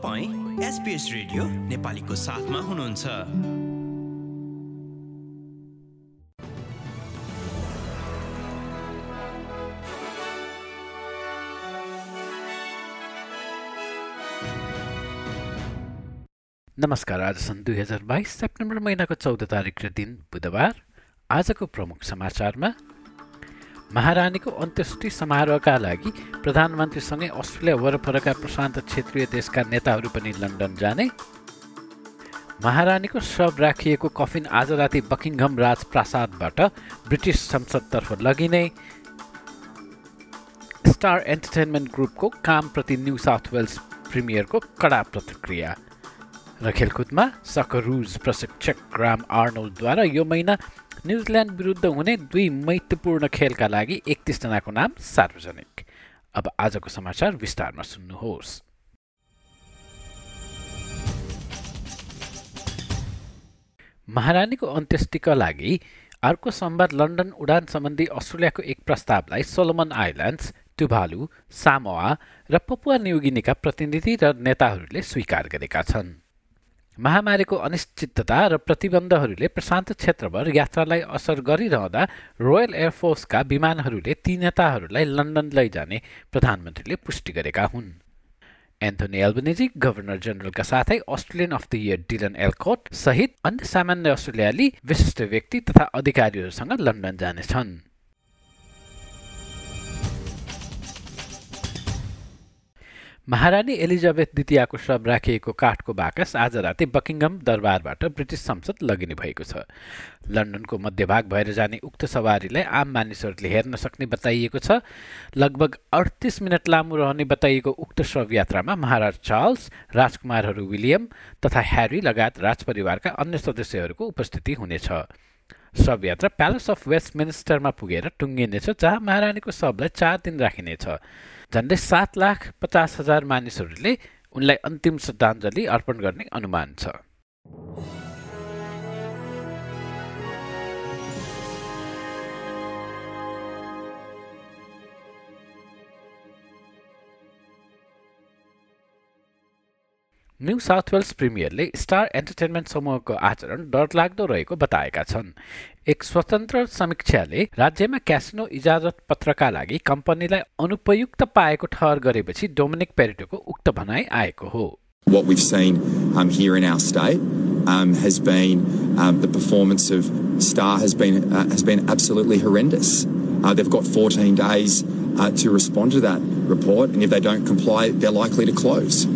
तपाईँ SBS radio नेपालीको साथमा हुनुहुन्छ। नमस्कार आज सन् दुई हजार बाइस सेप्टेम्बर महिनाको चौध तारिक र दिन बुधबार। आजको प्रमुख समाचारमा महारानीको अन्त्येष्टि समारोहका लागि प्रधानमन्त्रीसँगै अस्ट्रेलिया वरपरका प्रशान्त क्षेत्रीय देशका नेताहरू पनि लन्डन जाने। महारानीको शव राखिएको कफिन आज राति बकिङहम राजप्रासादबाट ब्रिटिस संसदतर्फ लगिने। स्टार एन्टरटेनमेन्ट ग्रुपको कामप्रति न्यू साउथ वेल्स प्रिमियरको कडा प्रतिक्रिया। र खेलकुदमा सकरुज प्रशिक्षक ग्राम आर्नोल्डद्वारा यो महिना न्युजिल्यान्ड विरुद्ध हुने दुई महत्त्वपूर्ण खेलका लागि एकतिसजनाको नाम सार्वजनिक। अब आजको समाचार विस्तारमा सुन्नुहोस्। महारानीको अन्त्येष्टिका लागि अर्को सोमबार लन्डन उडान सम्बन्धी अस्ट्रेलियाको एक प्रस्तावलाई सोलोमन आइल्यान्ड्स टुभालु सामोआ र पपुवा न्युगिनीका प्रतिनिधि र नेताहरूले स्वीकार गरेका छन्। महामारीको अनिश्चितता र प्रतिबन्धहरूले प्रशान्त क्षेत्रभर यात्रालाई असर गरिरहँदा रोयल एयरफोर्सका विमानहरूले ती नेताहरूलाई लन्डन लैजाने प्रधानमन्त्रीले पुष्टि गरेका हुन्। एन्थोनी एल्बनिजी गभर्नर जेनरलका साथै Australian of the year Dylan Alcott सहित अन्य सामान्य अस्ट्रेलियाली विशिष्ट व्यक्ति तथा अधिकारीहरूसँग लन्डन जानेछन्। महारानी एलिजाबेथ द्वितीयको शव राखिएको काठको बाकस आज राति बकिङहम दरबारबाट ब्रिटिस संसद लगिने भएको छ। लन्डनको मध्यभाग भएर जाने उक्त सवारीलाई आम मानिसहरूले हेर्न सक्ने बताइएको छ। लगभग अडतिस मिनट लामो रहने बताइएको उक्त शव यात्रामा महाराज चार्ल्स राजकुमारहरू विलियम तथा ह्यारी लगायत राजपरिवारका अन्य सदस्यहरूको उपस्थिति हुनेछ। शव यात्रा प्यालेस अफ वेस्टमिनिस्टरमा पुगेर टुङ्गिनेछ जहाँ महारानीको शवलाई चार दिन राखिनेछ। झन्डै सात लाख पचास हजार मानिसहरूले उनलाई अन्तिम श्रद्धाञ्जली अर्पण गर्ने अनुमान छ। न्यू साउथ वेल्स प्रिमियरले स्टार एन्टरटेनमेन्ट समूहको आचरण डरलाग्दो रहेको बताएका छन् एक स्वतन्त्र समीक्षाले राज्यमा क्यासिनो इजाजत पत्रका लागि कम्पनीलाई अनुपयुक्त पाएको ठहर गरेपछि डोमिनिक पेरिटोको उक्त भनाइ आएको हो What we've seen um, here in our state um, has been um, the performance of Star has been uh, has been absolutely horrendous. Uh, they've got 14 days uh, to respond to that report, and if they don't comply, they're likely to close.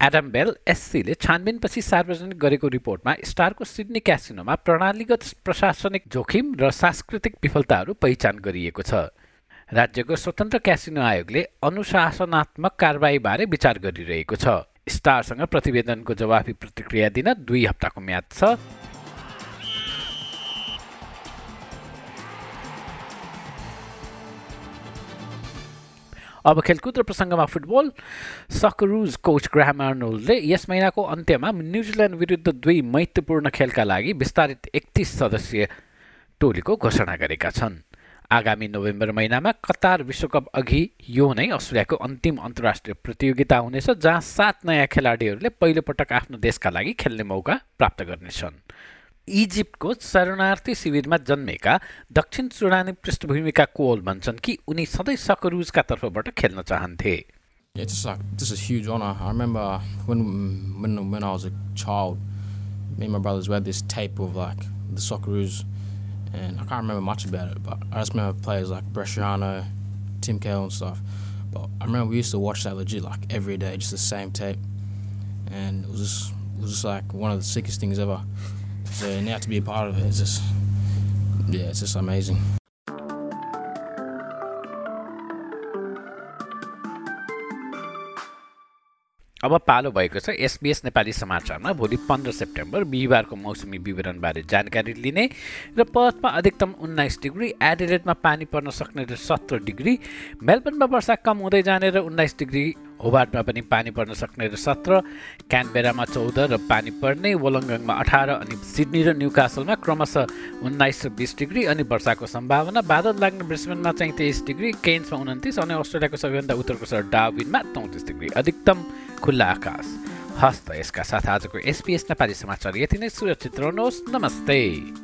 Adam Bell एससीले छानबिनपछि सार्वजनिक गरेको रिपोर्टमा स्टारको Sydney क्यासिनोमा प्रणालीगत प्रशासनिक जोखिम र सांस्कृतिक विफलताहरू पहिचान गरिएको छ। राज्यको स्वतन्त्र क्यासिनो आयोगले अनुशासनात्मक कारवाहीबारे विचार गरिरहेको छ। स्टारसँग प्रतिवेदनको जवाफी प्रतिक्रिया दिन दुई हप्ताको म्याद छ। अब खेलकुद र प्रसङ्गमा फुटबल सकरुज कोच ग्राहम आर्नोल्डले यस महिनाको अन्त्यमा न्युजिल्यान्ड विरुद्ध दुई महत्त्वपूर्ण खेलका लागि विस्तारित एकतिस सदस्यीय टोलीको घोषणा गरेका छन्। आगामी नोभेम्बर महिनामा कतार विश्वकप अघि यो नै अस्ट्रेलियाको अन्तिम अन्तर्राष्ट्रिय प्रतियोगिता हुनेछ जहाँ सात नयाँ खेलाडीहरूले पहिलोपटक आफ्नो देशका लागि खेल्ने मौका प्राप्त गर्नेछन्। इजिप्टको शरणार्थी शिविरमा जन्मेका दक्षिण सुडानी पृष्ठभूमिका कोल भन्छन् कि उनी सधैँ सकरुजका तर्फबाट खेल्न चाहन्थे Yeah, it's just like this is a huge honor. I remember when when when I was a child, me and my brothers we had this tape of like the Socceroos, and I can't remember much about it, but I just remember players like Bresciano, Tim Cahill and stuff. But I remember we used to watch that legit like every day, just the same tape, and it was just it was just like one of the sickest things ever. So now to be a part of it, it's just yeah, it's just amazing. अब पालो भएको छ SBS Nepali समाचारमा भोलि पन्ध्र September बिहिबारको मौसमी विवरणबारे जानकारी लिने र पथमा अधिकतम उन्नाइस डिग्री एडिलेटमा पानी पर्न सक्ने र सत्र डिग्री मेलबर्नमा वर्षा कम हुँदै जाने र उन्नाइस डिग्री होबार्टमा पनि पानी पर्न सक्ने र सत्र क्यानबेरामा चौध र पानी पर्ने वोलङ्गङमा अठार अनि सिडनी र न्युकासलमा क्रमशः उन्नाइस र बिस डिग्री अनि वर्षाको सम्भावना। बादल लाग्ने ब्रिस्बेनमा चाहिँ तेइस डिग्री केन्समा उन्तिस अनि अस्ट्रेलियाको सबैभन्दा उत्तरको सहर डाविनमा चौतिस डिग्री अधिकतम खुल्ला आकाश। हस्त यसका साथ आजको एसपिएस नेपाली समाचार यति नै। सुरक्षित रहनुहोस्। नमस्ते।